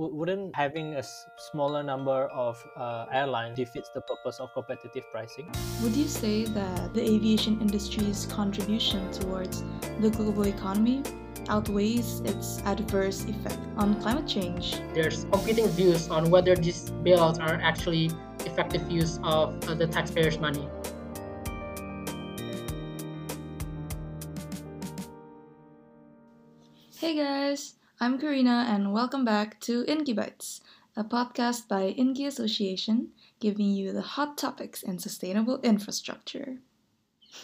w- wouldn't having a s- smaller number of uh, airlines defeats the purpose of competitive pricing? Would you say that the aviation industry's contribution towards the global economy outweighs its adverse effect on climate change? There's competing views on whether these bailouts are actually effective use of uh, the taxpayers' money. Hey guys, I'm Karina and welcome back to Inky Bites, a podcast by Inky Association giving you the hot topics in sustainable infrastructure.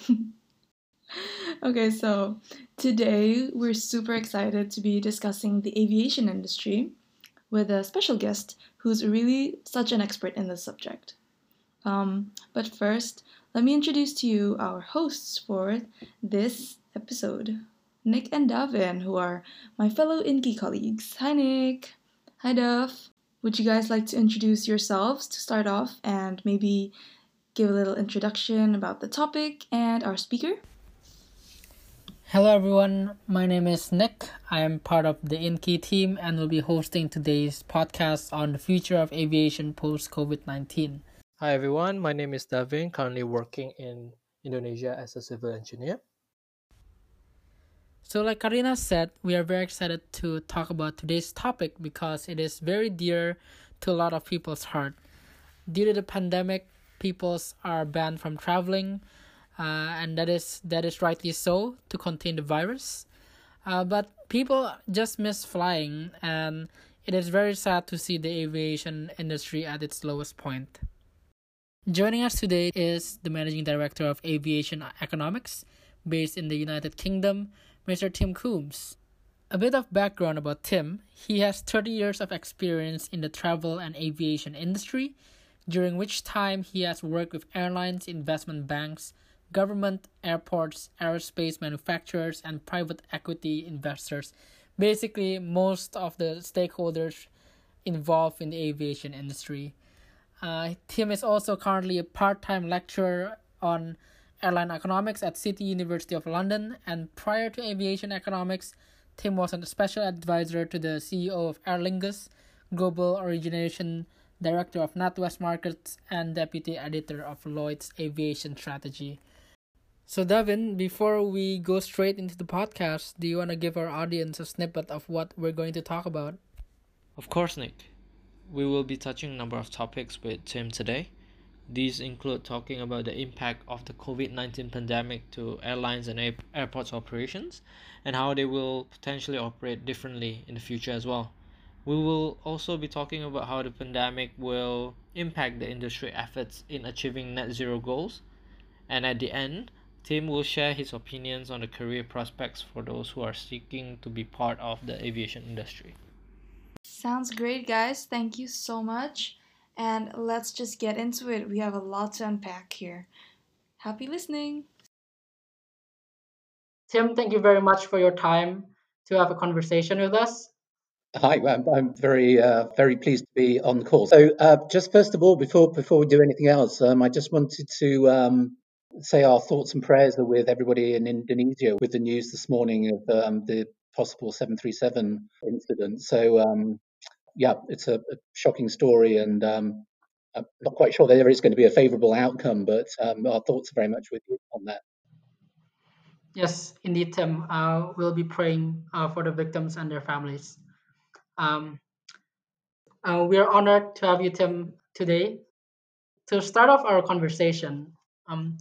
okay, so today we're super excited to be discussing the aviation industry with a special guest who's really such an expert in the subject. Um, but first, let me introduce to you our hosts for this episode. Nick and Davin, who are my fellow Inky colleagues. Hi, Nick. Hi, Duff. Would you guys like to introduce yourselves to start off and maybe give a little introduction about the topic and our speaker? Hello, everyone. My name is Nick. I am part of the Inky team and will be hosting today's podcast on the future of aviation post COVID 19. Hi everyone, my name is Davin, currently working in Indonesia as a civil engineer. So, like Karina said, we are very excited to talk about today's topic because it is very dear to a lot of people's heart. Due to the pandemic, peoples are banned from traveling, uh, and that is that is rightly so to contain the virus. Uh, but people just miss flying, and it is very sad to see the aviation industry at its lowest point. Joining us today is the managing director of aviation economics, based in the United Kingdom, Mr. Tim Coombs. A bit of background about Tim he has 30 years of experience in the travel and aviation industry, during which time he has worked with airlines, investment banks, government, airports, aerospace manufacturers, and private equity investors. Basically, most of the stakeholders involved in the aviation industry. Uh, Tim is also currently a part time lecturer on airline economics at City University of London, and prior to aviation economics, Tim was a special advisor to the CEO of Aer Lingus, global origination director of NatWest Markets, and deputy editor of Lloyd's Aviation Strategy. So, Devin, before we go straight into the podcast, do you want to give our audience a snippet of what we're going to talk about? Of course, Nick. We will be touching a number of topics with Tim today. These include talking about the impact of the COVID 19 pandemic to airlines and air- airports operations and how they will potentially operate differently in the future as well. We will also be talking about how the pandemic will impact the industry efforts in achieving net zero goals. And at the end, Tim will share his opinions on the career prospects for those who are seeking to be part of the aviation industry. Sounds great, guys. Thank you so much. And let's just get into it. We have a lot to unpack here. Happy listening. Tim, thank you very much for your time to have a conversation with us. Hi, I'm, I'm very uh, very pleased to be on the call. So, uh, just first of all, before before we do anything else, um, I just wanted to um, say our thoughts and prayers are with everybody in Indonesia with the news this morning of um, the possible 737 incident. So, um, yeah, it's a, a, shocking story, and um, I'm not quite sure that there is going to be a favourable outcome, but um, our thoughts are very much with you on that. Yes, indeed, Tim. Uh, we'll be praying uh, for the victims and their families. Um, uh, we are honored to have you, Tim, today. To start off our conversation, um,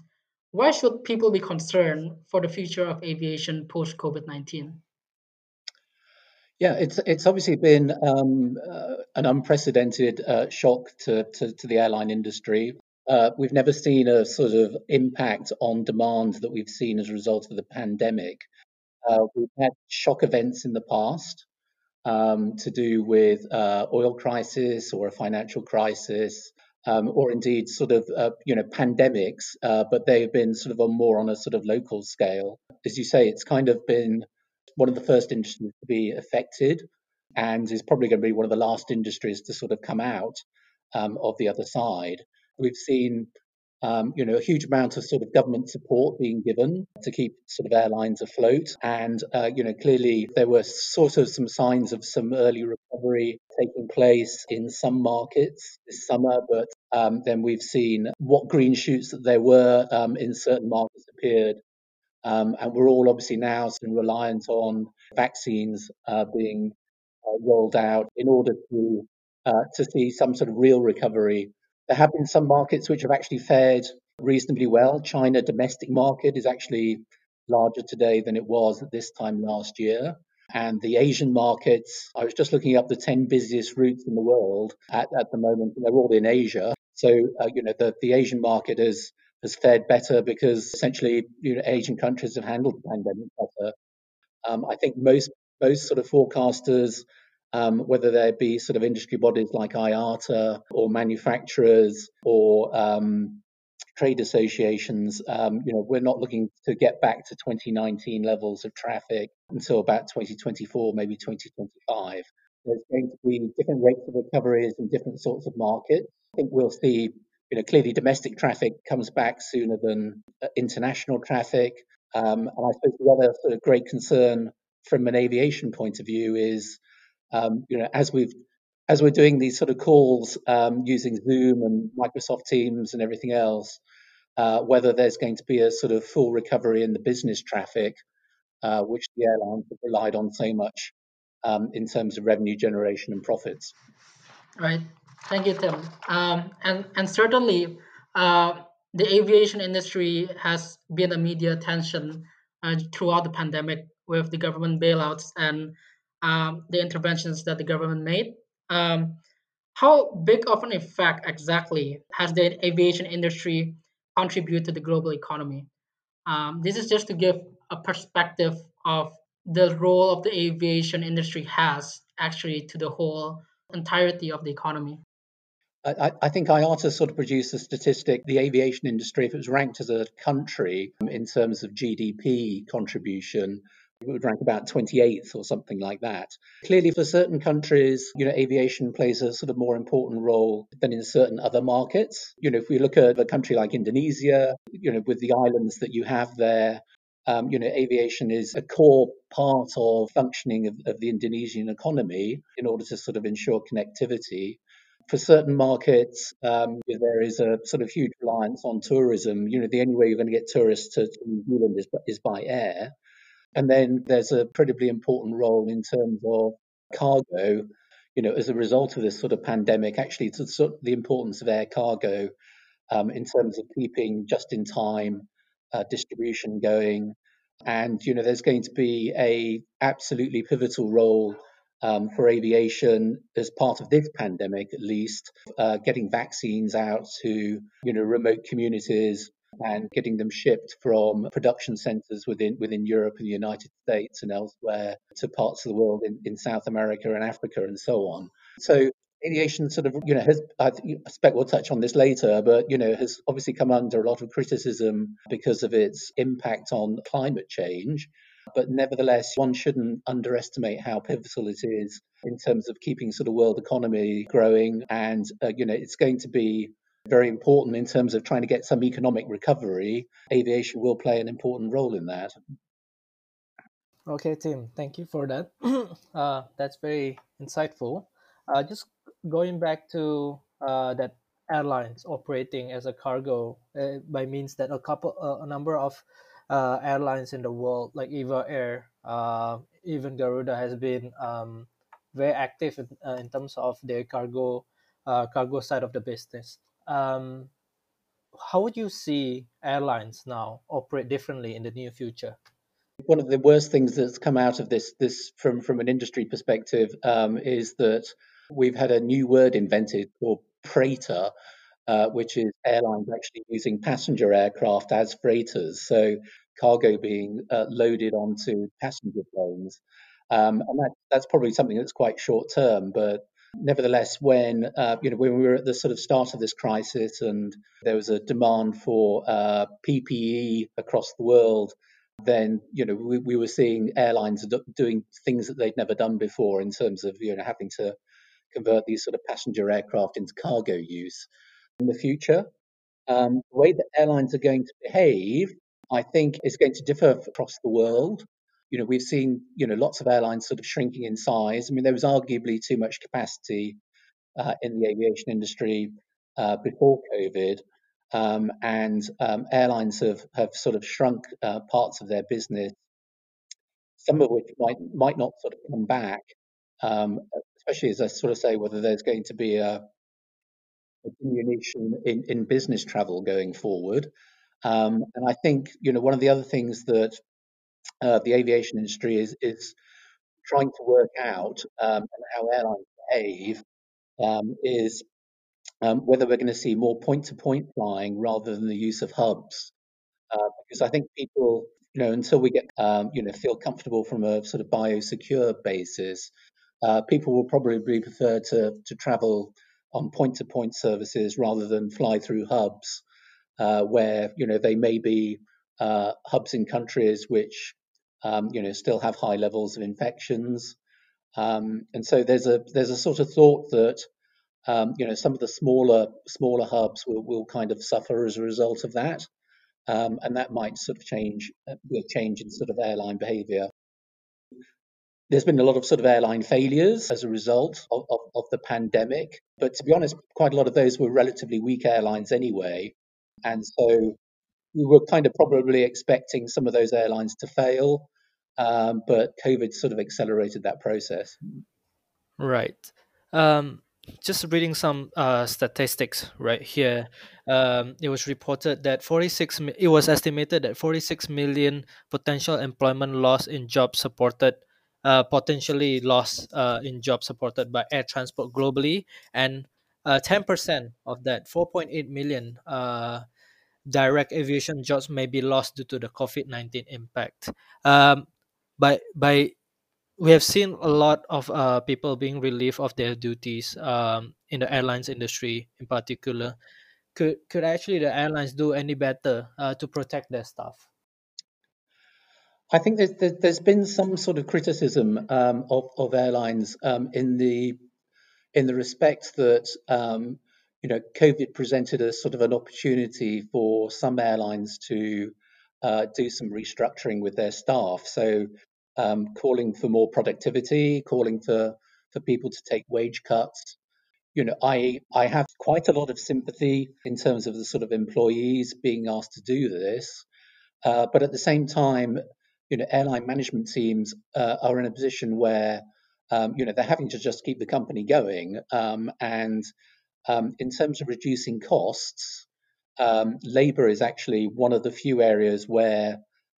why should people be concerned for the future of aviation post COVID 19? Yeah, it's it's obviously been um, uh, an unprecedented uh, shock to, to, to, the airline industry. Uh, we've never seen a sort of impact on demand that we've seen as a result of the pandemic. Uh, we've had shock events in the past, um, to do with uh, oil crisis or a financial crisis, um, or indeed sort of uh, you know pandemics, uh, but they've been sort of on more on a sort of local scale. As you say, it's kind of been one of the first industries to be affected, and is probably going to be one of the last industries to sort of come out um, of the other side. We've seen um, you know, a huge amount of sort of government support being given to keep sort of airlines afloat. And, uh, you know, clearly there were sort of some signs of some early recovery taking place in some markets this summer, but um, then we've seen what green shoots that there were um, in certain markets appeared. Um, and we're all obviously now reliant on vaccines uh, being uh, rolled out in order to uh, to see some sort of real recovery there have been some markets which have actually fared reasonably well. China domestic market is actually larger today than it was at this time last year. And the Asian markets, I was just looking up the 10 busiest routes in the world at, at the moment, they're all in Asia. So, uh, you know, the, the Asian market has, has fared better because essentially, you know, Asian countries have handled the pandemic better. Um, I think most, most sort of forecasters um, whether there be sort of industry bodies like IATA or manufacturers or um, trade associations, um, you know, we're not looking to get back to 2019 levels of traffic until about 2024, maybe 2025. There's going to be different rates of recoveries in different sorts of markets. I think we'll see, you know, clearly domestic traffic comes back sooner than uh, international traffic. Um, and I suppose the other sort of great concern from an aviation point of view is um, you know, as we've as we're doing these sort of calls um, using Zoom and Microsoft Teams and everything else, uh, whether there's going to be a sort of full recovery in the business traffic, uh, which the airlines have relied on so much um, in terms of revenue generation and profits. Right. Thank you, Tim. Um, and and certainly, uh, the aviation industry has been a media attention uh, throughout the pandemic with the government bailouts and um, the interventions that the government made. Um, how big of an effect exactly has the aviation industry contributed to the global economy? Um, this is just to give a perspective of the role of the aviation industry has actually to the whole entirety of the economy. I, think I, think IATA sort of produced a statistic. The aviation industry, if it was ranked as a country in terms of GDP contribution, it would rank about 28th or something like that. Clearly, for certain countries, you know, aviation plays a sort of more important role than in certain other markets. You know, if we look at a country like Indonesia, you know, with the islands that you have there, um, you know, aviation is a core part of functioning of, of the Indonesian economy in order to sort of ensure connectivity for certain markets, um, there is a sort of huge reliance on tourism. You know, the only way you're going to get tourists to, to New Zealand is, is by air. And then there's a incredibly important role in terms of cargo. You know, as a result of this sort of pandemic, actually, it's sort of the importance of air cargo um, in terms of keeping just-in-time uh, distribution going. And you know, there's going to be a absolutely pivotal role um, for aviation as part of this pandemic, at least, uh, getting vaccines out to you know remote communities and getting them shipped from production centers within within Europe and the United States and elsewhere to parts of the world in, in South America and Africa and so on. So aviation sort of, you know, has, I expect we'll touch on this later, but, you know, has obviously come under a lot of criticism because of its impact on climate change. But nevertheless, one shouldn't underestimate how pivotal it is in terms of keeping sort of world economy growing. And, uh, you know, it's going to be very important in terms of trying to get some economic recovery. Aviation will play an important role in that. Okay, Tim, thank you for that. uh, that's very insightful. Uh, just going back to uh, that airlines operating as a cargo uh, by means that a couple, uh, a number of uh, airlines in the world, like Eva Air, even Garuda, has been um, very active in, in terms of their cargo cargo side of the business um, how would you see airlines now operate differently in the near future? One of the worst things that's come out of this, this from from an industry perspective, um, is that we've had a new word invented called preighter, uh, which is airlines actually using passenger aircraft as freighters. So cargo being uh, loaded onto passenger planes. Um, and that, that's probably something that's quite short term, but Nevertheless, when uh, you know when we were at the sort of start of this crisis and there was a demand for uh, PPE across the world, then you know we, we were seeing airlines doing things that they'd never done before in terms of you know having to convert these sort of passenger aircraft into cargo use. In the future, um, the way that airlines are going to behave, I think, is going to differ across the world. You know, we've seen you know lots of airlines sort of shrinking in size. I mean, there was arguably too much capacity uh, in the aviation industry uh, before COVID, um, and um, airlines have have sort of shrunk uh, parts of their business, some of which might might not sort of come back. Um, especially as I sort of say, whether there's going to be a diminution in, in business travel going forward. Um, and I think you know one of the other things that uh, the aviation industry is is trying to work out um, and how airlines behave um, is um, whether we're going to see more point-to-point flying rather than the use of hubs. Uh, because I think people, you know, until we get, um, you know, feel comfortable from a sort of biosecure basis, uh, people will probably prefer to to travel on point-to-point services rather than fly through hubs, uh, where you know they may be uh, hubs in countries which um, you know still have high levels of infections, um, and so there's a there's a sort of thought that um, you know some of the smaller smaller hubs will, will kind of suffer as a result of that, um, and that might sort of change uh, will change in sort of airline behaviour. There's been a lot of sort of airline failures as a result of, of, of, the pandemic. But to be honest, quite a lot of those were relatively weak airlines anyway. And so we were kind of probably expecting some of those airlines to fail. Um, but COVID sort of accelerated that process. Right. Um, just reading some uh, statistics right here. Um, it was reported that 46. It was estimated that 46 million potential employment loss in jobs supported uh, potentially lost uh, in jobs supported by air transport globally, and uh, 10% of that, 4.8 million uh, direct aviation jobs may be lost due to the COVID 19 impact. Um, by, by we have seen a lot of uh, people being relieved of their duties um, in the airlines industry in particular. Could, could actually the airlines do any better to protect their staff? I think there's, there's been some sort of criticism um, of, of airlines um, in the in the respect that um, you know COVID presented a sort of an opportunity for some airlines to uh, do some restructuring with their staff. So um, calling for more productivity, calling for for people to take wage cuts. You know, I I have quite a lot of sympathy in terms of the sort of employees being asked to do this, uh, but at the same time, you know, airline management teams uh, are in a position where, um, you know, they're having to just keep the company going. Um, and um, in terms of reducing costs, um, labor is actually one of the few areas where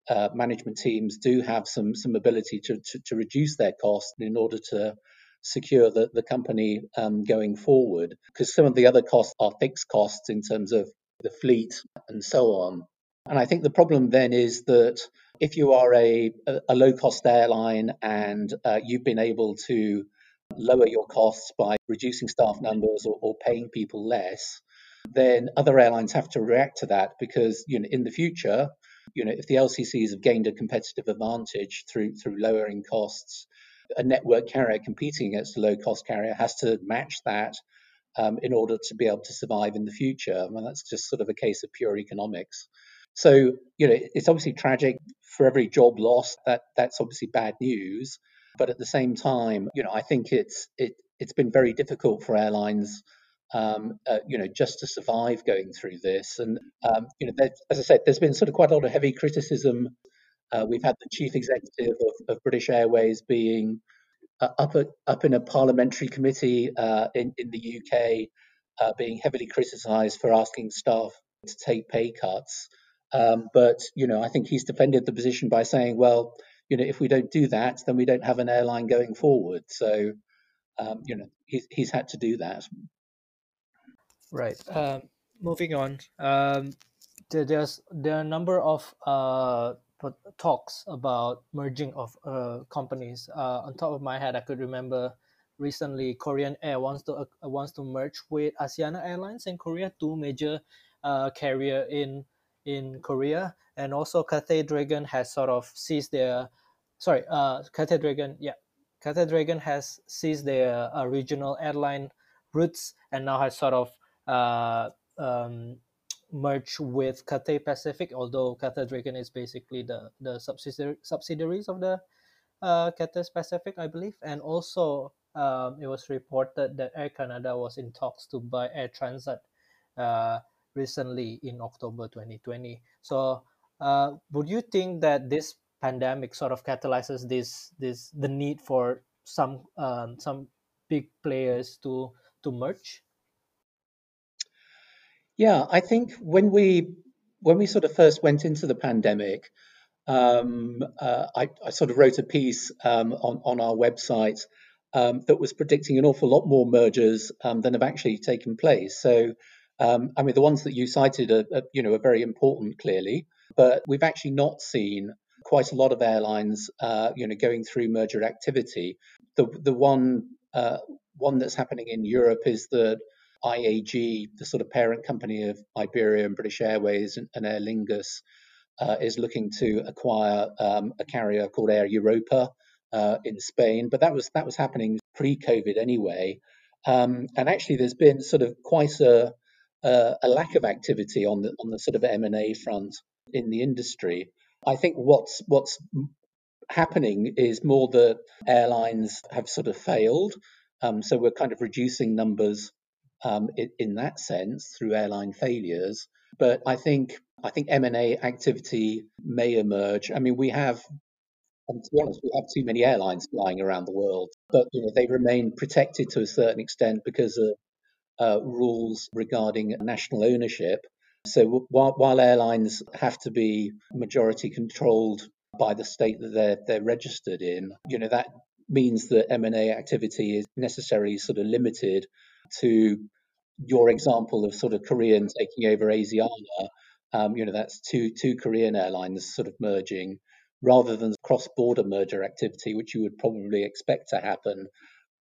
uh, management teams do have some some ability to, to, to, reduce their costs in order to secure the, the company um, going forward. Because some of the other costs are fixed costs in terms of the fleet and so on. And I think the problem then is that if you are a, a low cost airline and uh, you've been able to lower your costs by reducing staff numbers or, or, paying people less, then other airlines have to react to that because you know in the future, you know if the LCCs have gained a competitive advantage through through lowering costs, a network carrier competing against a low cost carrier has to match that um, in order to be able to survive in the future. I mean, that's just sort of a case of pure economics. So, you know, it's obviously tragic for every job lost. That that's obviously bad news. But at the same time, you know, I think it's it it's been very difficult for airlines, um, uh, you know, just to survive going through this. And um, you know, as I said, there's been sort of quite a lot of heavy criticism. Uh, we've had the chief executive of, of British Airways being uh, up up in a parliamentary committee uh, in in the UK, uh, being heavily criticised for asking staff to take pay cuts. Um, but you know, I think he's defended the position by saying, well, you know, if we don't do that, then we don't have an airline going forward. So, um, you know, he's he's had to do that. Right. Um, moving on. Um, there's there are a number of uh, talks about merging of uh, companies. Uh, on top of my head, I could remember recently Korean Air wants to uh, wants to merge with Asiana Airlines in Korea, two major uh, carrier in in Korea, and also Cathay Dragon has sort of seized their, sorry, uh, Cathay Dragon, yeah, Cathay Dragon has seized their uh, regional airline routes and now has sort of uh, um, merge with Cathay Pacific, although Cathay Dragon is basically the the subsidiary subsidiaries of the uh, Cathay Pacific, I believe, and also um, it was reported that Air Canada was in talks to buy Air Transat uh, recently in October 2020. So, uh, would you think that this pandemic sort of catalyzes this this the need for some um, some big players to to merge? Yeah, I think when we when we sort of first went into the pandemic, um, uh, I, I, sort of wrote a piece um, on on our website um, that was predicting an awful lot more mergers um, than have actually taken place. So, um, I mean, the ones that you cited are, are, you know are very important, clearly, but we've actually not seen quite a lot of airlines, uh, you know, going through merger activity. The the one uh, one that's happening in Europe is that IAG, the sort of parent company of Iberia and British Airways and, and Aer Lingus, uh, is looking to acquire um, a carrier called Air Europa uh, in Spain. But that was that was happening pre-COVID anyway. Um, and actually, there's been sort of quite a, a, a lack of activity on the on the sort of M and A front in the industry. I think what's what's happening is more that airlines have sort of failed. Um, so we're kind of reducing numbers um, in, in, that sense through airline failures. But I think I think M&A activity may emerge. I mean, we have, and to be honest, we have too many airlines flying around the world, but you know they remain protected to a certain extent because of uh, rules regarding national ownership. So while, while airlines have to be majority controlled by the state that they're they're registered in, you know that means that M&A activity is necessarily sort of limited to your example of sort of Korean taking over Asiana, um, you know, that's two two Korean airlines sort of merging, rather than cross-border merger activity, which you would probably expect to happen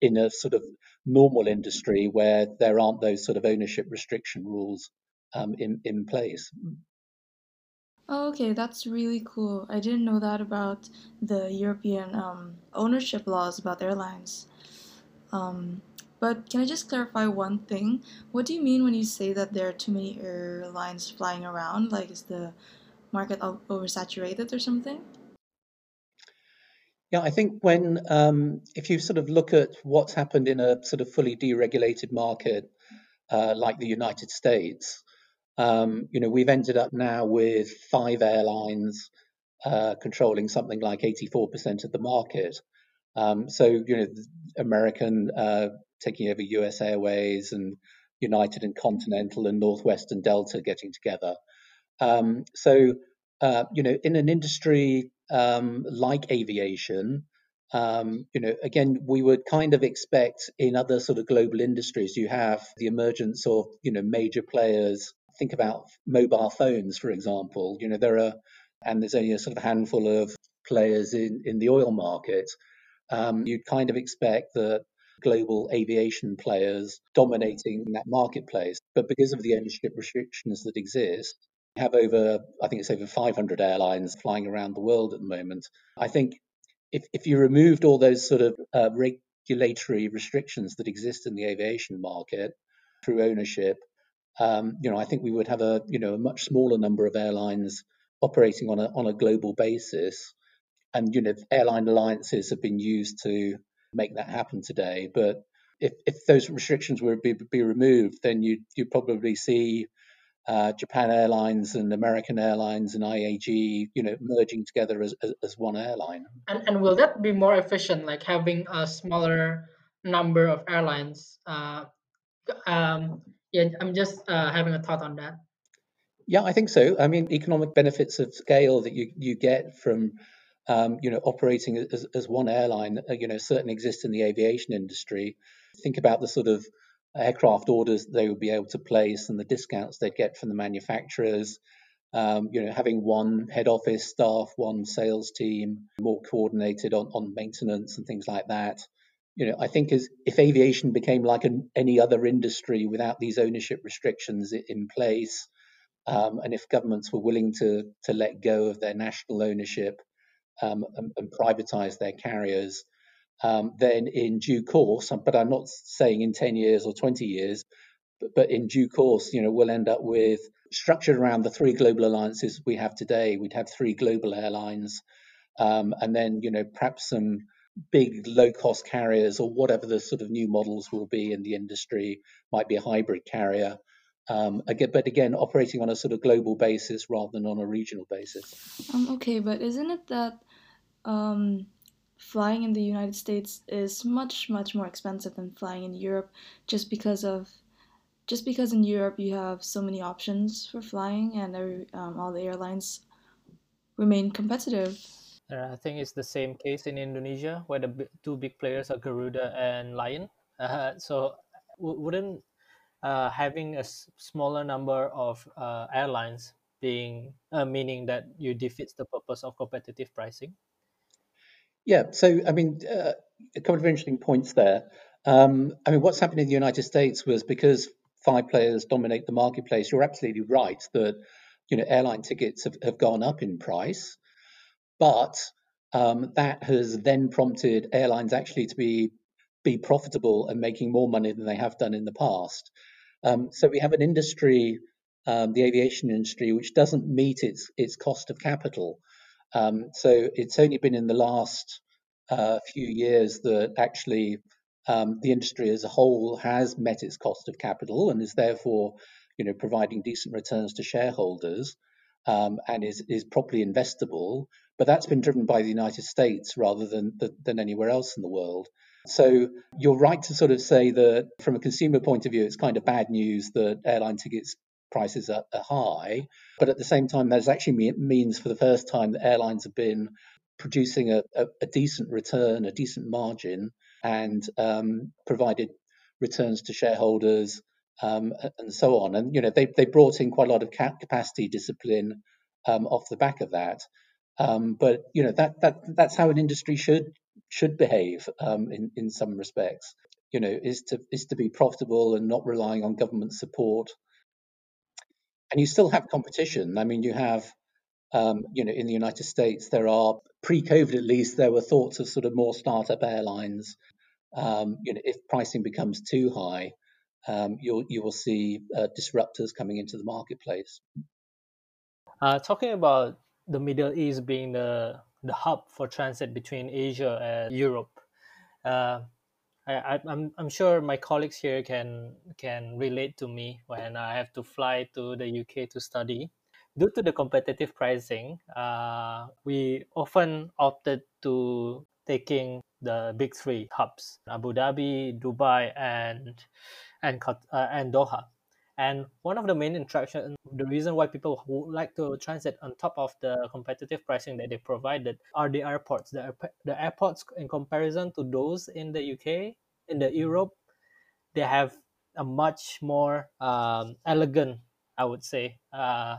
in a sort of normal industry where there aren't those sort of ownership restriction rules um, in in place. Oh, okay, that's really cool. I didn't know that about the European um, ownership laws about airlines. Um, but can I just clarify one thing? What do you mean when you say that there are too many airlines flying around? Like, is the market oversaturated or something? Yeah, I think when um, if you sort of look at what's happened in a sort of fully deregulated market uh, like the United States, um, you know, we've ended up now with five airlines uh, controlling something like 84% of the market. Um, so, you know, American uh, taking over US Airways and United and Continental and Northwest and Delta getting together. Um, so, uh, you know, in an industry um, like aviation, um, you know, again, we would kind of expect in other sort of global industries, you have the emergence of, you know, major players. Think about mobile phones, for example. You know, there are, and there's only a sort of handful of players in, in the oil market. Um, you'd kind of expect that global aviation players dominating that marketplace. But because of the ownership restrictions that exist, we have over, I think it's over 500 airlines flying around the world at the moment. I think if, if you removed all those sort of uh, regulatory restrictions that exist in the aviation market through ownership, um, you know, I think we would have a, you know, a much smaller number of airlines operating on a on a global basis. And you know, airline alliances have been used to make that happen today. But if, if those restrictions were to be, be removed, then you you probably see uh, Japan Airlines and American Airlines and IAG, you know, merging together as, as, as, one airline. And and will that be more efficient, like having a smaller number of airlines? Uh, um, yeah, I'm just uh, having a thought on that. Yeah, I think so. I mean, economic benefits of scale that you you get from um, you know, operating as, as one airline, uh, you know, certainly exist in the aviation industry. Think about the sort of aircraft orders they would be able to place and the discounts they'd get from the manufacturers. Um, you know, having one head office staff, one sales team, more coordinated on, on maintenance and things like that. You know, I think as if aviation became like an, any other industry without these ownership restrictions in place, um, and if governments were willing to to let go of their national ownership um, and, and, privatize their carriers, um, then in due course, but I'm not saying in 10 years or 20 years, but, but in due course, you know, we'll end up with structured around the three global alliances we have today. We'd have three global airlines, um, and then you know perhaps some big low cost carriers or whatever the sort of new models will be in the industry. Might be a hybrid carrier. Um, again, but again, operating on a sort of global basis rather than on a regional basis. Um, okay, but isn't it that um, flying in the United States is much much more expensive than flying in Europe, just because of just because in Europe you have so many options for flying and um, all the airlines remain competitive. Uh, I think it's the same case in Indonesia where the two big players are Garuda and Lion. Uh, so w- wouldn't uh, having a s- smaller number of uh, airlines being uh, meaning that you defeats the purpose of competitive pricing? Yeah, so I mean, uh, a couple of interesting points there. Um, I mean, what's happened in the United States was because five players dominate the marketplace. You're absolutely right that you know airline tickets have, have gone up in price, but um, that has then prompted airlines actually to be be profitable and making more money than they have done in the past. Um, so we have an industry, um, the aviation industry, which doesn't meet its its cost of capital. Um, so it's only been in the last uh, few years that actually um, the industry as a whole has met its cost of capital and is therefore, you know, providing decent returns to shareholders um, and is is properly investable. But that's been driven by the United States rather than than anywhere else in the world. So you're right to sort of say that from a consumer point of view, it's kind of bad news that airline tickets prices are, are high. But at the same time, that actually means for the first time that airlines have been producing a, a, a decent return, a decent margin, and um, provided returns to shareholders um, and so on. And you know they they brought in quite a lot of cap capacity discipline um, off the back of that. Um, but you know that that that's how an industry should should behave um, in in some respects. You know, is to is to be profitable and not relying on government support. And you still have competition. I mean, you have um, you know, in the United States, there are pre-COVID at least, there were thoughts of sort of more startup airlines. Um, you know, if pricing becomes too high, um, you'll you will see uh, disruptors coming into the marketplace. Uh, talking about the Middle East being the the hub for transit between Asia and Europe. Uh, I, I'm I'm sure my colleagues here can can relate to me when I have to fly to the UK to study. Due to the competitive pricing, uh, we often opted to taking the big three hubs: Abu Dhabi, Dubai, and and uh, and Doha. And one of the main attraction, the reason why people would like to transit on top of the competitive pricing that they provided are the airports. The, the airports, in comparison to those in the UK, in the Europe, they have a much more um, elegant, I would say, uh,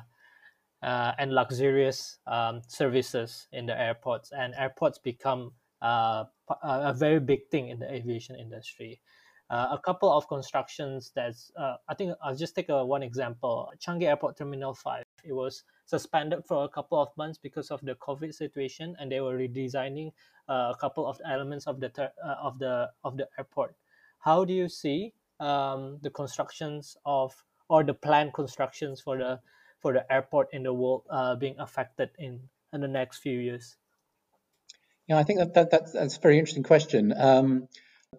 uh, and luxurious um, services in the airports. And airports become uh, a very big thing in the aviation industry a couple of constructions that's uh, i think i'll just take a, one example. Changi airport terminal 5 it was suspended for a couple of months because of the covid situation and they were redesigning uh, a couple of elements of the ter- uh, of the of the airport. How do you see um, the constructions of or the planned constructions for the for the airport in the world uh, being affected in in the next few years? Yeah i think that, that that's, that's a very interesting question. Um,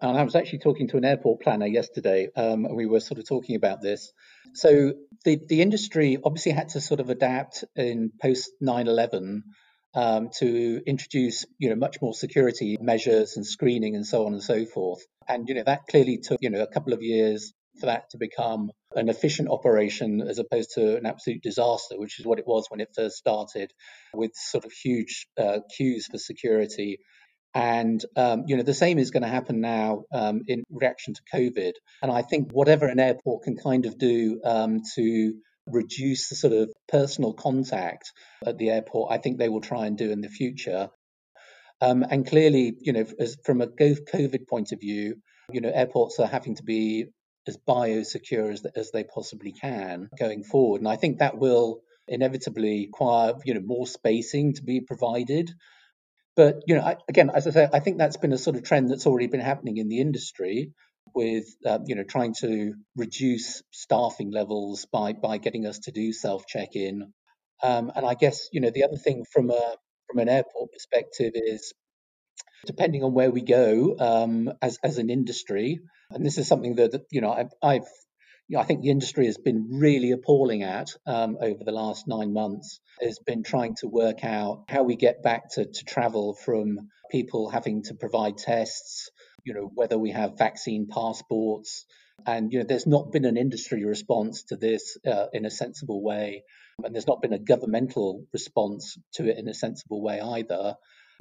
and I was actually talking to an airport planner yesterday, um, and we were sort of talking about this. So the, the industry obviously had to sort of adapt in post 9 11 um, to introduce you know much more security measures and screening and so on and so forth. And you know that clearly took you know a couple of years for that to become an efficient operation as opposed to an absolute disaster, which is what it was when it first started, with sort of huge uh, queues for security and um, you know the same is going to happen now um, in reaction to COVID. And I think whatever an airport can kind of do um, to reduce the sort of personal contact at the airport, I think they will try and do in the future. Um, and clearly, you know, as, from a COVID point of view, you know, airports are having to be as biosecure as, as they possibly can going forward. And I think that will inevitably require, you know, more spacing to be provided but you know, I, again, as I say, I think that's been a sort of trend that's already been happening in the industry, with uh, you know trying to reduce staffing levels by by getting us to do self check in. Um, and I guess you know the other thing from a from an airport perspective is depending on where we go um, as as an industry, and this is something that you know I've, I've I think the industry has been really appalling at um, over the last nine months. Has been trying to work out how we get back to, to travel from people having to provide tests, you know, whether we have vaccine passports, and you know, there's not been an industry response to this uh, in a sensible way, and there's not been a governmental response to it in a sensible way either.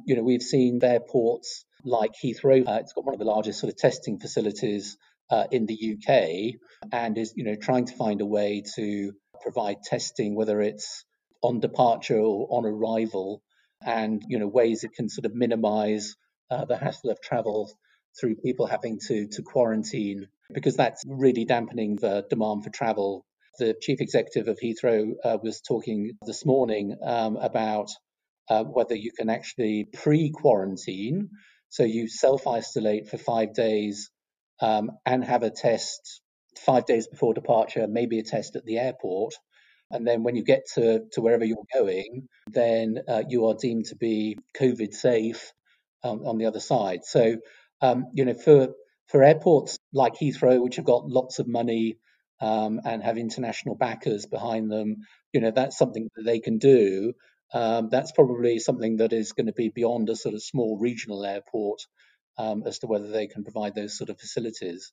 You know, we've seen airports like Heathrow. Uh, it's got one of the largest sort of testing facilities uh, in the UK, and is you know trying to find a way to provide testing, whether it's on departure or on arrival, and you know ways it can sort of minimise uh, the hassle of travel through people having to to quarantine because that's really dampening the demand for travel. The chief executive of Heathrow uh, was talking this morning um, about uh, whether you can actually pre-quarantine, so you self-isolate for five days um, and have a test five days before departure, maybe a test at the airport. And then when you get to, to wherever you're going, then uh, you are deemed to be COVID safe um, on the other side. So, um, you know, for for airports like Heathrow, which have got lots of money um, and have international backers behind them, you know, that's something that they can do. Um, that's probably something that is going to be beyond a sort of small regional airport um, as to whether they can provide those sort of facilities.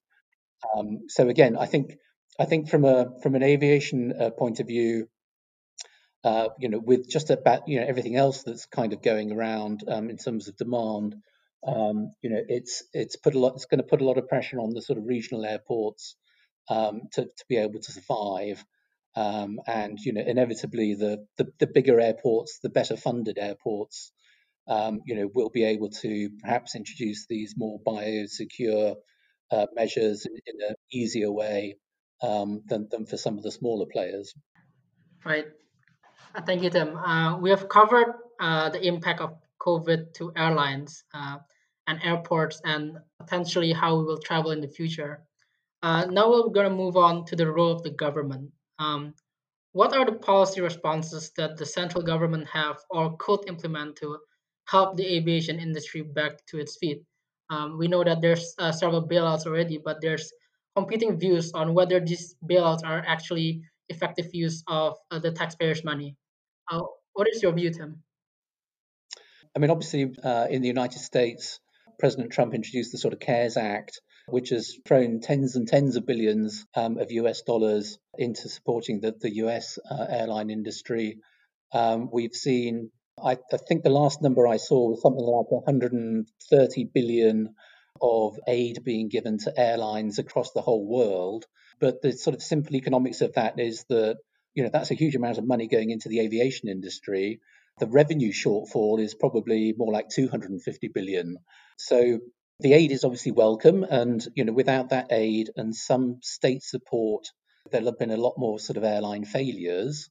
Um, so again, I think I think from a from an aviation uh, point of view, uh, you know, with just about you know everything else that's kind of going around um, in terms of demand, um, you know, it's it's put a lot. It's going to put a lot of pressure on the sort of regional airports um, to to be able to survive. Um, and you know, inevitably, the, the the bigger airports, the better funded airports, um, you know, we'll be able to perhaps introduce these more biosecure uh, measures in, in an easier way um, than, than for some of the smaller players. Right. Uh, thank you, Tim. Uh, we have covered uh, the impact of COVID to airlines uh, and airports and potentially how we will travel in the future. Uh, now we're going to move on to the role of the government. Um, what are the policy responses that the central government have or could implement to help the aviation industry back to its feet. Um, we know that there's uh, several bailouts already, but there's competing views on whether these bailouts are actually effective use of uh, the taxpayers' money. Uh, what is your view, Tim? I mean, obviously, uh, in the United States, President Trump introduced the sort of CARES Act, which has thrown tens and tens of billions um, of US dollars into supporting the, the US uh, airline industry. Um, we've seen I, I think the last number I saw was something like 130 billion of aid being given to airlines across the whole world. But the sort of simple economics of that is that, you know, that's a huge amount of money going into the aviation industry. The revenue shortfall is probably more like 250 billion. So the aid is obviously welcome. And, you know, without that aid and some state support, there'll have been a lot more sort of airline failures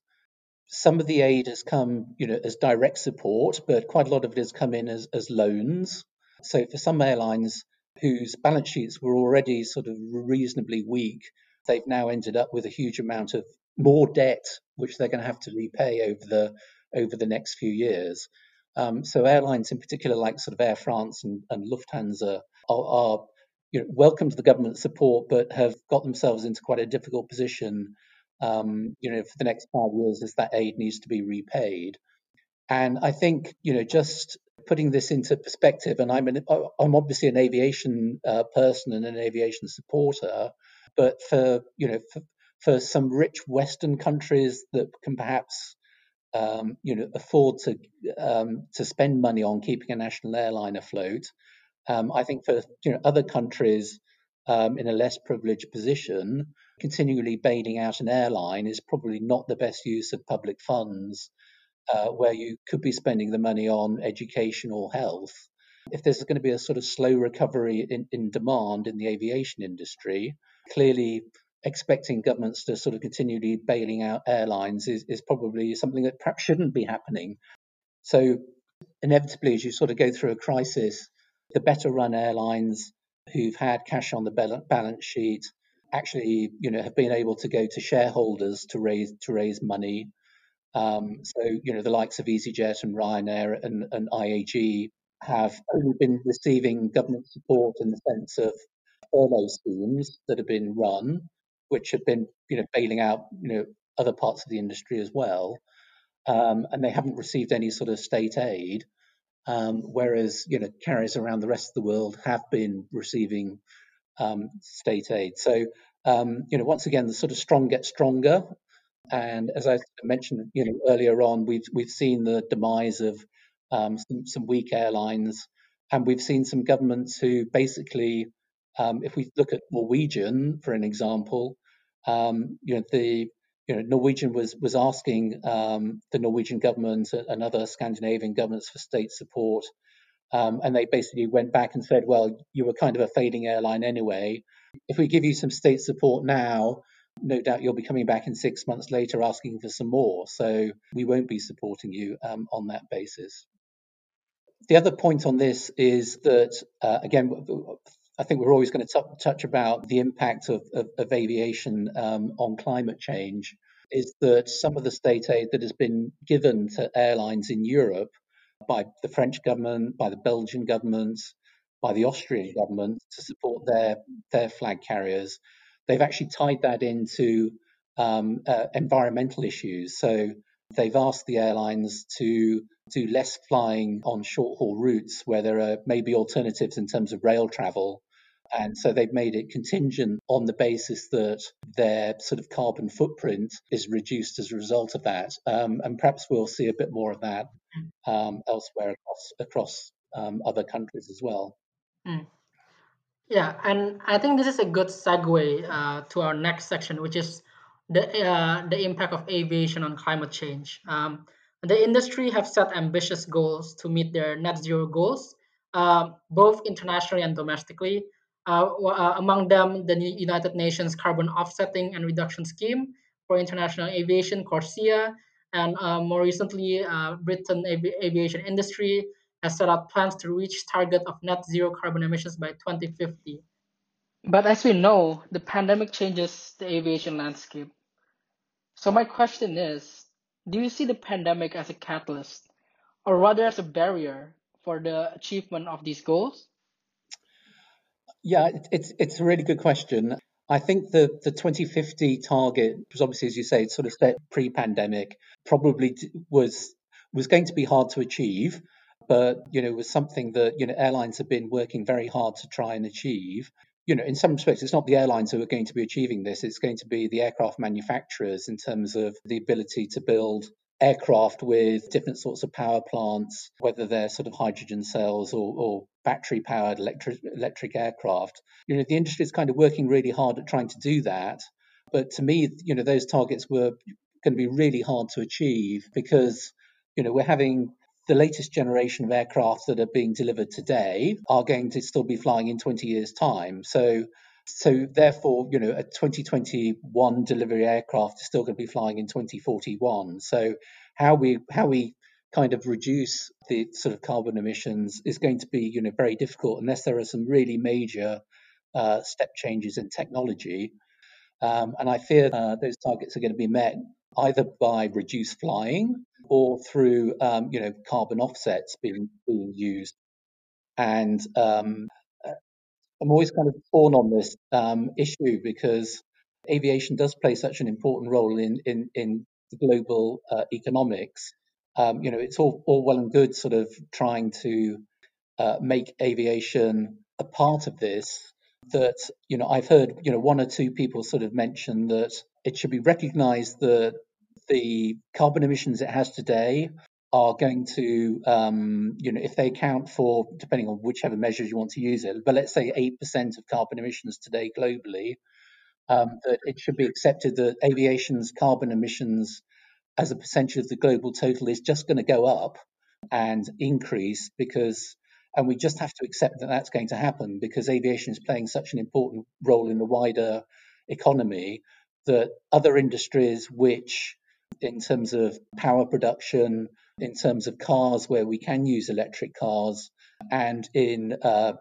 some of the aid has come, you know, as direct support, but quite a lot of it has come in as, as loans. So for some airlines whose balance sheets were already sort of reasonably weak, they've now ended up with a huge amount of more debt, which they're going to have to repay over the over the next few years. Um, so airlines in particular, like sort of Air France and, and Lufthansa, are, are you know, welcome to the government support, but have got themselves into quite a difficult position um, you know, for the next five years as that aid needs to be repaid. And I think, you know, just putting this into perspective, and I'm an, I'm obviously an aviation uh, person and an aviation supporter, but for you know, for, for some rich Western countries that can perhaps um, you know afford to um, to spend money on keeping a national airline afloat, um, I think for you know other countries um, in a less privileged position, continually bailing out an airline is probably not the best use of public funds, uh, where you could be spending the money on education or health. If there's going to be a sort of slow recovery in, in demand in the aviation industry, clearly expecting governments to sort of continually bailing out airlines is, is probably something that perhaps shouldn't be happening. So, inevitably, as you sort of go through a crisis, the better run airlines who've had cash on the balance sheet actually, you know, have been able to go to shareholders to raise to raise money. Um, so, you know, the likes of EasyJet and Ryanair and, and IAG have only been receiving government support in the sense of furlough schemes that have been run, which have been, you know, bailing out, you know, other parts of the industry as well. Um, and they haven't received any sort of state aid. Um, whereas, you know, carriers around the rest of the world have been receiving um, state aid. So, um, you know, once again, the sort of strong get stronger. And as I mentioned, you know, earlier on, we've we've seen the demise of um, some, some, weak airlines, and we've seen some governments who basically, um, if we look at Norwegian for an example, um, you know, the you know, Norwegian was was asking um, the Norwegian government and other Scandinavian governments for state support um, and they basically went back and said, well, you were kind of a fading airline anyway. If we give you some state support now, no doubt you'll be coming back in six months later asking for some more. So we won't be supporting you um, on that basis. The other point on this is that, uh, again, I think we're always going to t- touch about the impact of, of, of aviation um, on climate change. Is that some of the state aid that has been given to airlines in Europe by the French government, by the Belgian government, by the Austrian government to support their their flag carriers. They've actually tied that into um, uh, environmental issues. So they've asked the airlines to do less flying on short haul routes where there are maybe alternatives in terms of rail travel. And so they've made it contingent on the basis that their sort of carbon footprint is reduced as a result of that. Um, and perhaps we'll see a bit more of that um, elsewhere across across um, other countries as well. Mm. Yeah, and I think this is a good segue uh, to our next section, which is the uh, the impact of aviation on climate change. Um, the industry have set ambitious goals to meet their net zero goals, uh, both internationally and domestically. Uh, uh, among them, the United Nations Carbon Offsetting and Reduction Scheme for International Aviation, CORSIA, and uh, more recently, uh, Britain avi- aviation industry has set out plans to reach target of net zero carbon emissions by 2050. But as we know, the pandemic changes the aviation landscape. So my question is, do you see the pandemic as a catalyst or rather as a barrier for the achievement of these goals? Yeah, it's it's a really good question. I think the, the 2050 target was obviously, as you say, it's sort of set pre-pandemic, probably was was going to be hard to achieve, but you know was something that you know airlines have been working very hard to try and achieve. You know, in some respects, it's not the airlines who are going to be achieving this; it's going to be the aircraft manufacturers in terms of the ability to build aircraft with different sorts of power plants, whether they're sort of hydrogen cells or, or battery powered electric, electric aircraft. You know, the industry is kind of working really hard at trying to do that. But to me, you know, those targets were going to be really hard to achieve because, you know, we're having the latest generation of aircraft that are being delivered today are going to still be flying in 20 years' time. So so therefore, you know, a 2021 delivery aircraft is still going to be flying in 2041. So how we how we kind of reduce the sort of carbon emissions is going to be, you know, very difficult unless there are some really major uh, step changes in technology. Um, and I fear uh, those targets are going to be met either by reduced flying or through, um, you know, carbon offsets being being used. And um, I'm always kind of torn on this um, issue because aviation does play such an important role in in, in global uh, economics. Um, you know, it's all, all well and good sort of trying to uh, make aviation a part of this. That you know, I've heard you know one or two people sort of mention that it should be recognised that the carbon emissions it has today are going to, um, you know, if they account for, depending on whichever measures you want to use it, but let's say 8% of carbon emissions today globally, um, that it should be accepted that aviation's carbon emissions as a percentage of the global total is just going to go up and increase because, and we just have to accept that that's going to happen because aviation is playing such an important role in the wider economy that other industries which in terms of power production, in terms of cars where we can use electric cars, and in uh,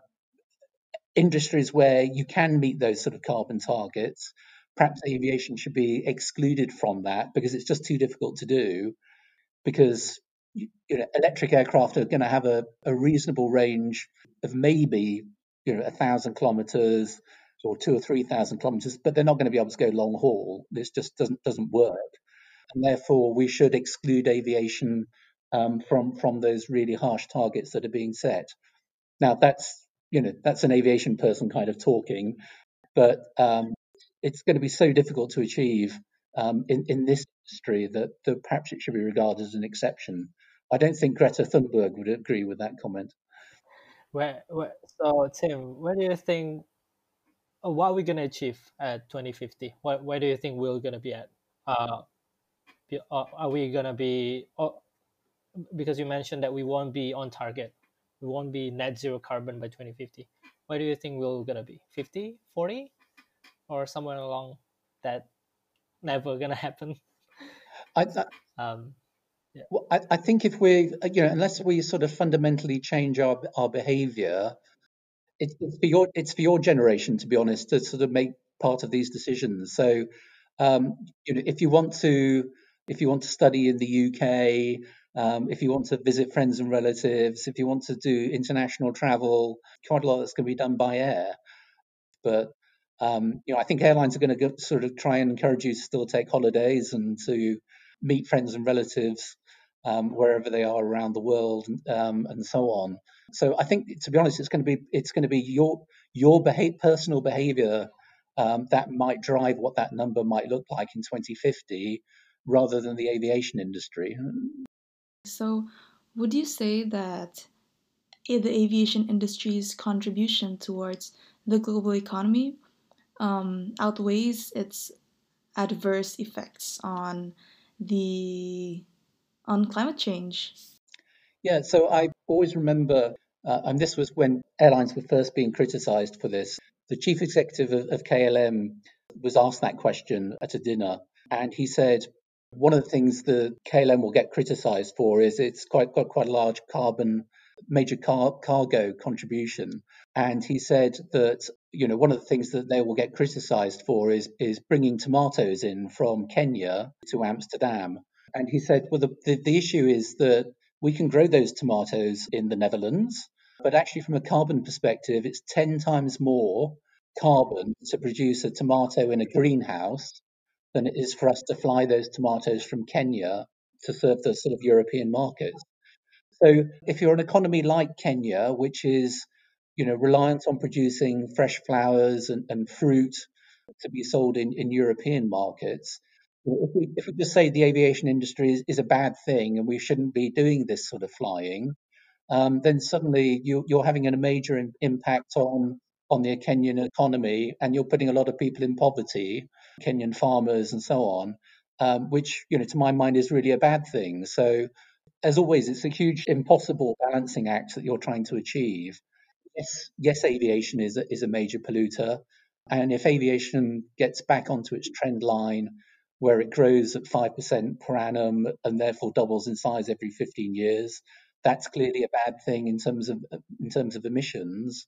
industries where you can meet those sort of carbon targets, perhaps aviation should be excluded from that because it's just too difficult to do. Because you know, electric aircraft are going to have a, a reasonable range of maybe you know a thousand kilometers or two or three thousand kilometers, but they're not going to be able to go long haul. This just doesn't doesn't work, and therefore we should exclude aviation um, from from those really harsh targets that are being set. Now that's you know that's an aviation person kind of talking, but um, it's going to be so difficult to achieve um, in in this industry that, that perhaps it should be regarded as an exception. I don't think Greta Thunberg would agree with that comment. Where, where so Tim, where do you think uh, what are we gonna achieve at 2050? Where, where do you think we're gonna be at? Uh, uh, are we gonna be? Uh, because you mentioned that we won't be on target, we won't be net zero carbon by 2050. Where do you think we're gonna be? 50, 40, or somewhere along that never gonna happen? I, um, yeah. Well, I, I, think if we, you know, unless we sort of fundamentally change our our behaviour, it's, it's for your it's for your generation, to be honest, to sort of make part of these decisions. So, um, you know, if you want to if you want to study in the UK, um, if you want to visit friends and relatives, if you want to do international travel, quite a lot that's going to be done by air. But um, you know, I think airlines are going to sort of try and encourage you to still take holidays and to meet friends and relatives um, wherever they are around the world, um, and so on. So I think, to be honest, it's going to be it's going to be your your personal behaviour um, that might drive what that number might look like in 2050, rather than the aviation industry. So, would you say that the aviation industry's contribution towards the global economy um, outweighs its adverse effects on the on climate change? Yeah, so I always remember, uh, and this was when airlines were first being criticised for this. The chief executive of, of KLM was asked that question at a dinner, and he said, one of the things that KLM will get criticised for is it's quite got quite a large carbon major car, cargo contribution. And he said that you know one of the things that they will get criticised for is is bringing tomatoes in from Kenya to Amsterdam. And he said, well, the, the, the issue is that we can grow those tomatoes in the Netherlands, but actually, from a carbon perspective, it's 10 times more carbon to produce a tomato in a greenhouse than it is for us to fly those tomatoes from Kenya to serve the sort of European markets. So if you're an economy like Kenya, which is you know reliance on producing fresh flowers and, and fruit to be sold in, in European markets, if we if we just say the aviation industry is, is a bad thing and we shouldn't be doing this sort of flying, um, then suddenly you, you're having a major impact on on the Kenyan economy, and you're putting a lot of people in poverty, Kenyan farmers and so on, um, which you know to my mind is really a bad thing. So, as always, it's a huge, impossible balancing act that you're trying to achieve. Yes, yes, aviation is a, is a major polluter, and if aviation gets back onto its trend line where it grows at 5% per annum and therefore doubles in size every 15 years, that's clearly a bad thing in terms of in terms of emissions.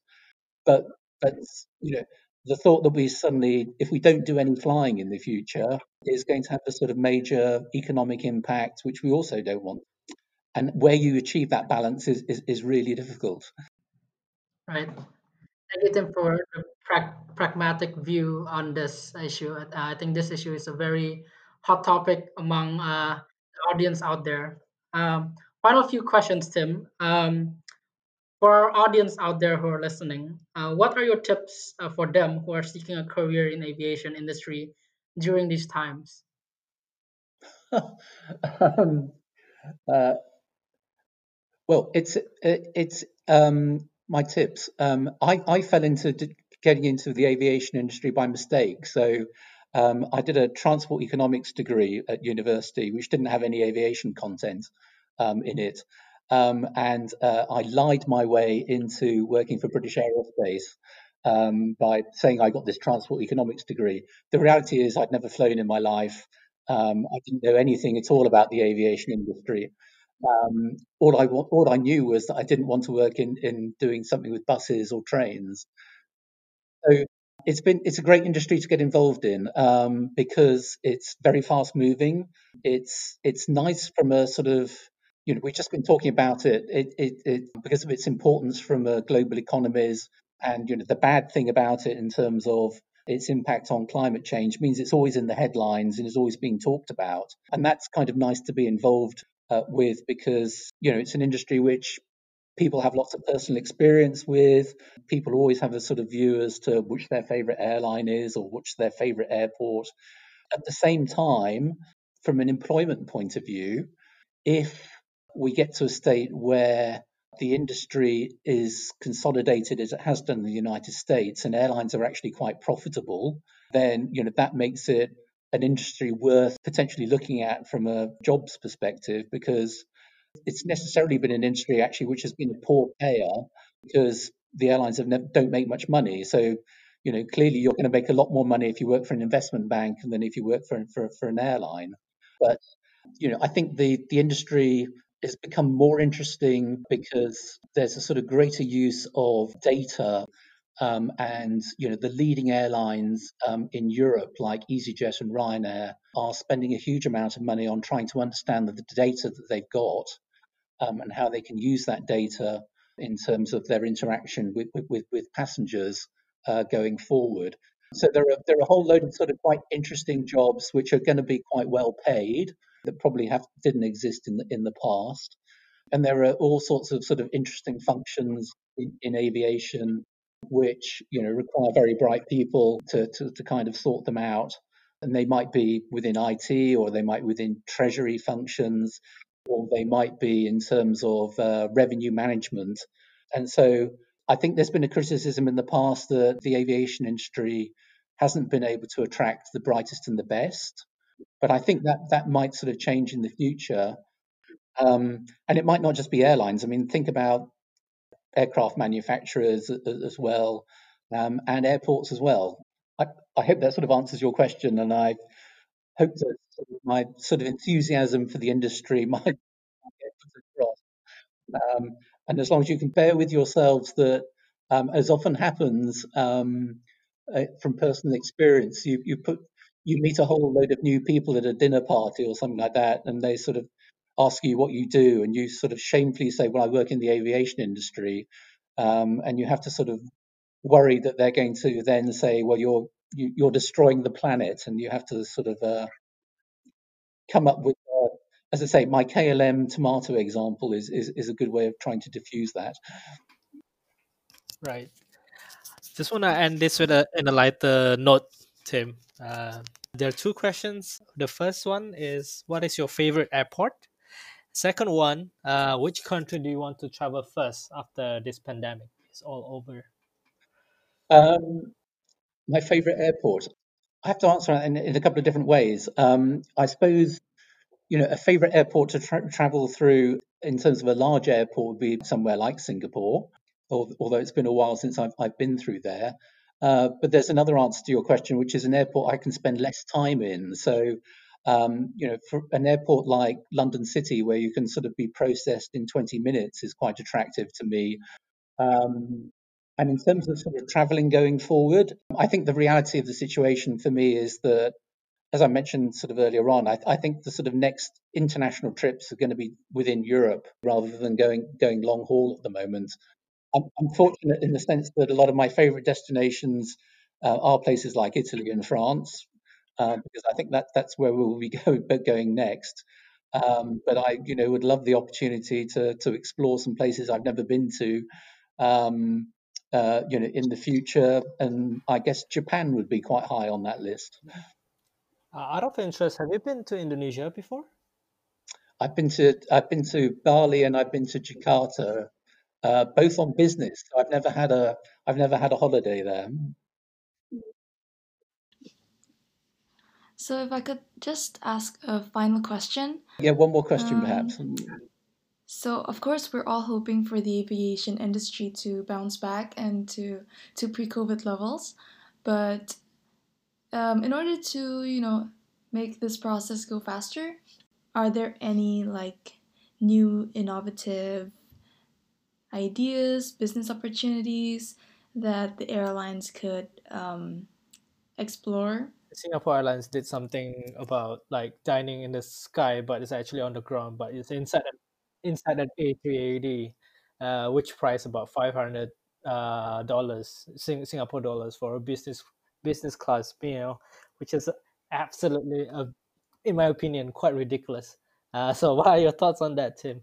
But but you know, the thought that we suddenly, if we don't do any flying in the future, is going to have a sort of major economic impact, which we also don't want. And where you achieve that balance is, is, is really difficult. Right. Thank you, Tim, for the pra- pragmatic view on this issue. Uh, I think this issue is a very hot topic among uh, the audience out there. Um, final few questions, Tim. Um, for our audience out there who are listening, uh, what are your tips uh, for them who are seeking a career in aviation industry during these times? um, uh, well, it's it's um, my tips. Um, I I fell into getting into the aviation industry by mistake. So um, I did a transport economics degree at university, which didn't have any aviation content um, in it. Um, and uh, I lied my way into working for British Aerospace um, by saying I got this transport economics degree. The reality is I'd never flown in my life. Um, I didn't know anything at all about the aviation industry. Um, all I all I knew was that I didn't want to work in in doing something with buses or trains. So it's been it's a great industry to get involved in um, because it's very fast moving. It's it's nice from a sort of you know we've just been talking about it, it, it, it because of its importance from a global economies and you know the bad thing about it in terms of its impact on climate change means it's always in the headlines and is always being talked about and that's kind of nice to be involved uh, with because you know it's an industry which people have lots of personal experience with. People always have a sort of view as to which their favorite airline is or which their favorite airport. At the same time, from an employment point of view, if we get to a state where the industry is consolidated as it has done in the United States and airlines are actually quite profitable, then you know that makes it an industry worth potentially looking at from a jobs perspective because it's necessarily been an industry actually which has been a poor payer because the airlines have never, don't make much money. So, you know, clearly you're going to make a lot more money if you work for an investment bank than if you work for for, for an airline. But you know, I think the the industry has become more interesting because there's a sort of greater use of data um, and you know the leading airlines um, in Europe, like EasyJet and Ryanair, are spending a huge amount of money on trying to understand the data that they've got um, and how they can use that data in terms of their interaction with, with, with passengers uh, going forward. So there are there are a whole load of sort of quite interesting jobs which are going to be quite well paid that probably have didn't exist in the in the past, and there are all sorts of sort of interesting functions in, in aviation which you know require very bright people to, to to kind of sort them out, and they might be within IT or they might within treasury functions or they might be in terms of uh, revenue management. And so I think there's been a criticism in the past that the aviation industry hasn't been able to attract the brightest and the best. But I think that that might sort of change in the future. Um, and it might not just be airlines. I mean, think about aircraft manufacturers as well um, and airports as well. I, I hope that sort of answers your question. And I hope that my sort of enthusiasm for the industry might get across. Um, and as long as you can bear with yourselves that, um, as often happens um, uh, from personal experience, you, you put you meet a whole load of new people at a dinner party or something like that, and they sort of ask you what you do, and you sort of shamefully say, "Well, I work in the aviation industry," um, and you have to sort of worry that they're going to then say, "Well, you're you, are destroying the planet," and you have to sort of uh, come up with, uh, as I say, my KLM tomato example is, is, is a good way of trying to diffuse that. Right. Just want to end this with a in a lighter note, Tim. Uh, there are two questions. The first one is, what is your favorite airport? Second one, uh, which country do you want to travel first after this pandemic is all over? Um, my favorite airport. I have to answer in, in a couple of different ways. Um, I suppose, you know, a favorite airport to tra- travel through in terms of a large airport would be somewhere like Singapore, although it's been a while since I've, I've been through there. Uh, but there's another answer to your question, which is an airport I can spend less time in. So, um, you know, for an airport like London City, where you can sort of be processed in 20 minutes, is quite attractive to me. Um, and in terms of sort of traveling going forward, I think the reality of the situation for me is that, as I mentioned sort of earlier on, I, I think the sort of next international trips are going to be within Europe rather than going going long haul at the moment. I'm, I'm fortunate in the sense that a lot of my favourite destinations uh, are places like Italy and France, uh, because I think that that's where we'll be going, going next. Um, but I, you know, would love the opportunity to to explore some places I've never been to. Um, uh, you know, in the future, and I guess Japan would be quite high on that list. Uh, out of interest, have you been to Indonesia before? I've been to I've been to Bali and I've been to Jakarta, uh, both on business. I've never had a I've never had a holiday there. So, if I could just ask a final question. Yeah, one more question, um, perhaps. So, of course, we're all hoping for the aviation industry to bounce back and to to pre-COVID levels, but um, in order to you know make this process go faster, are there any like new innovative ideas, business opportunities that the airlines could um, explore? Singapore Airlines did something about like dining in the sky, but it's actually on the ground, but it's inside an inside an A380, uh, which price about five hundred uh, dollars Sing- Singapore dollars for a business business class meal, which is absolutely, uh, in my opinion, quite ridiculous. Uh, so, what are your thoughts on that, Tim?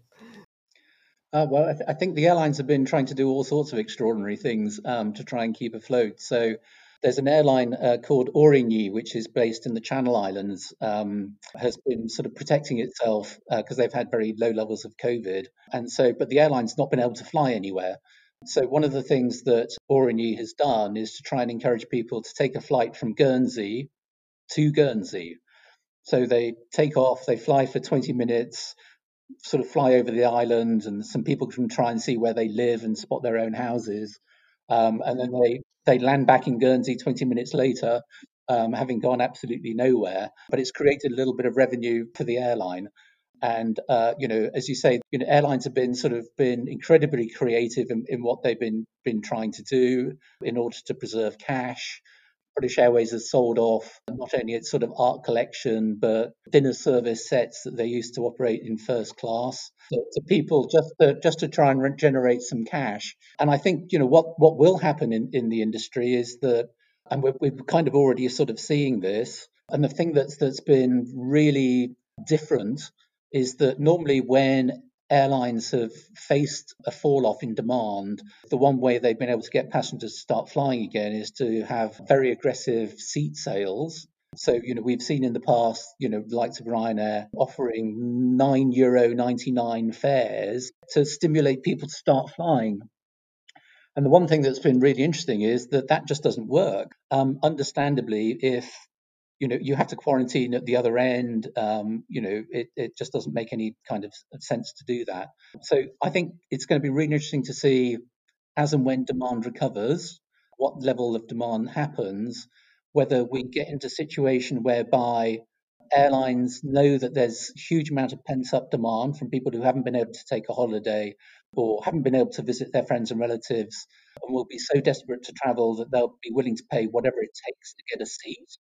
Uh, well, I, th- I, think the airlines have been trying to do all sorts of extraordinary things um, to try and keep afloat. So there's an airline uh, called Aurigny, which is based in the Channel Islands, um, has been sort of protecting itself because uh, they've had very low levels of COVID. And so, but the airline's not been able to fly anywhere. So one of the things that Aurigny has done is to try and encourage people to take a flight from Guernsey to Guernsey. So they take off, they fly for 20 minutes, sort of fly over the island, and some people can try and see where they live and spot their own houses. Um, and then they, they land back in Guernsey 20 minutes later, um, having gone absolutely nowhere. But it's created a little bit of revenue for the airline. And uh, you know, as you say, you know, airlines have been sort of been incredibly creative in, in what they've been been trying to do in order to preserve cash. British Airways has sold off not only its sort of art collection, but dinner service sets that they used to operate in first class to, people just to, just to try and generate some cash. And I think you know what what will happen in, in the industry is that, and we're, we're kind of already sort of seeing this. And the thing that's that's been really different is that normally when airlines have faced a fall off in demand, the one way they've been able to get passengers to start flying again is to have very aggressive seat sales. So, you know, we've seen in the past, you know, the likes of Ryanair offering nine euro 99 fares to stimulate people to start flying. And the one thing that's been really interesting is that that just doesn't work. Um, understandably, if you know you have to quarantine at the other end um, you know it, it just doesn't make any kind of sense to do that. So i think it's going to be really interesting to see as and when demand recovers what level of demand happens whether we get into a situation whereby airlines know that there's huge amount of pent up demand from people who haven't been able to take a holiday or haven't been able to visit their friends and relatives and will be so desperate to travel that they'll be willing to pay whatever it takes to get a seat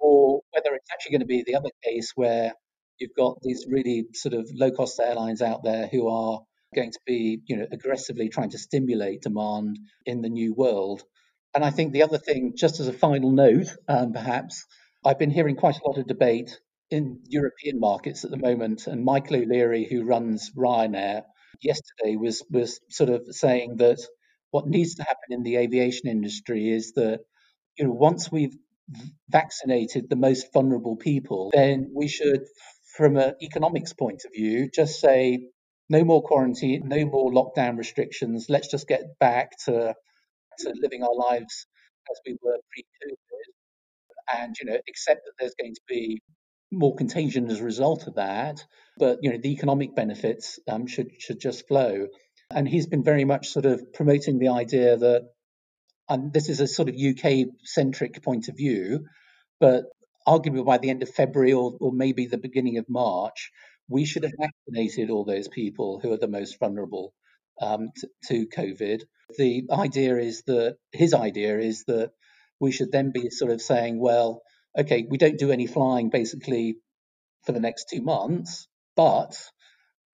or whether it's actually going to be the other case where you've got these really sort of low cost airlines out there who are going to be, you know, aggressively trying to stimulate demand in the new world. And I think the other thing, just as a final note, um, perhaps, I've been hearing quite a lot of debate in European markets at the moment, and Michael O'Leary, who runs Ryanair, yesterday was was sort of saying that what needs to happen in the aviation industry is that you know once we've vaccinated the most vulnerable people, then we should, from an economics point of view, just say no more quarantine, no more lockdown restrictions. Let's just get back to to living our lives as we were pre-COVID, and you know, accept that there's going to be more contagion as a result of that. But you know, the economic benefits um, should should just flow. And he's been very much sort of promoting the idea that and this is a sort of UK centric point of view, but arguably by the end of February or, or maybe the beginning of March, we should have vaccinated all those people who are the most vulnerable um, to, to COVID. The idea is that his idea is that we should then be sort of saying, well, okay, we don't do any flying basically for the next two months, but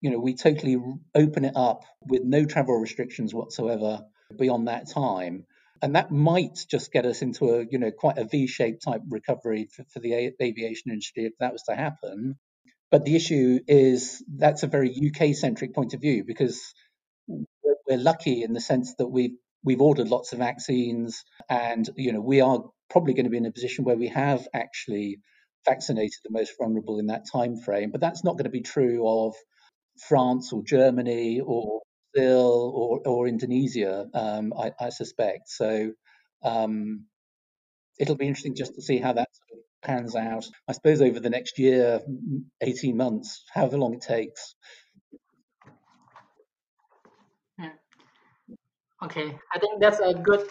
you know we totally open it up with no travel restrictions whatsoever beyond that time and that might just get us into a you know quite a V-shaped type recovery for, for the a- aviation industry if that was to happen. But the issue is that's a very UK centric point of view because we're, we're lucky in the sense that we've we've ordered lots of vaccines and you know we are probably going to be in a position where we have actually vaccinated the most vulnerable in that time frame but that's not going to be true of France or Germany or Brazil or, or Indonesia, um, I, I, suspect. So um, it'll be interesting just to see how that sort of pans out. I suppose over the next year, 18 months, however long it takes. Okay, I think that's a good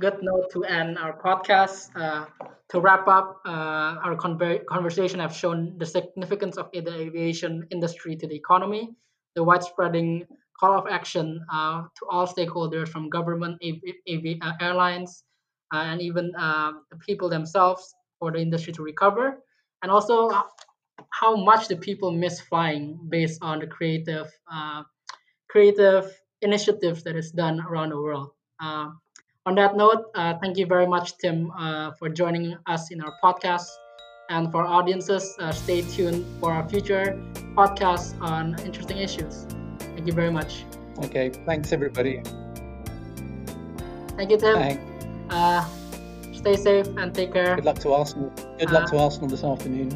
good note to end our podcast. Uh, to wrap up, uh, our conver- conversation have shown the significance of the aviation industry to the economy, the widespreading call of action uh, to all stakeholders from government, uh, airlines, uh, and even the people themselves for the industry to recover, and also how much the people miss flying based on the creative, creative initiatives that is done around the world. Uh, on that note, uh, thank you very much, Tim, uh, for joining us in our podcast. And for audiences, stay tuned for our future podcasts on interesting issues. Thank you very much. Okay, thanks everybody. Thank you, Tim. Thanks. Uh, stay safe and take care. Good luck to Arsenal. Good luck Uh, to Arsenal this afternoon.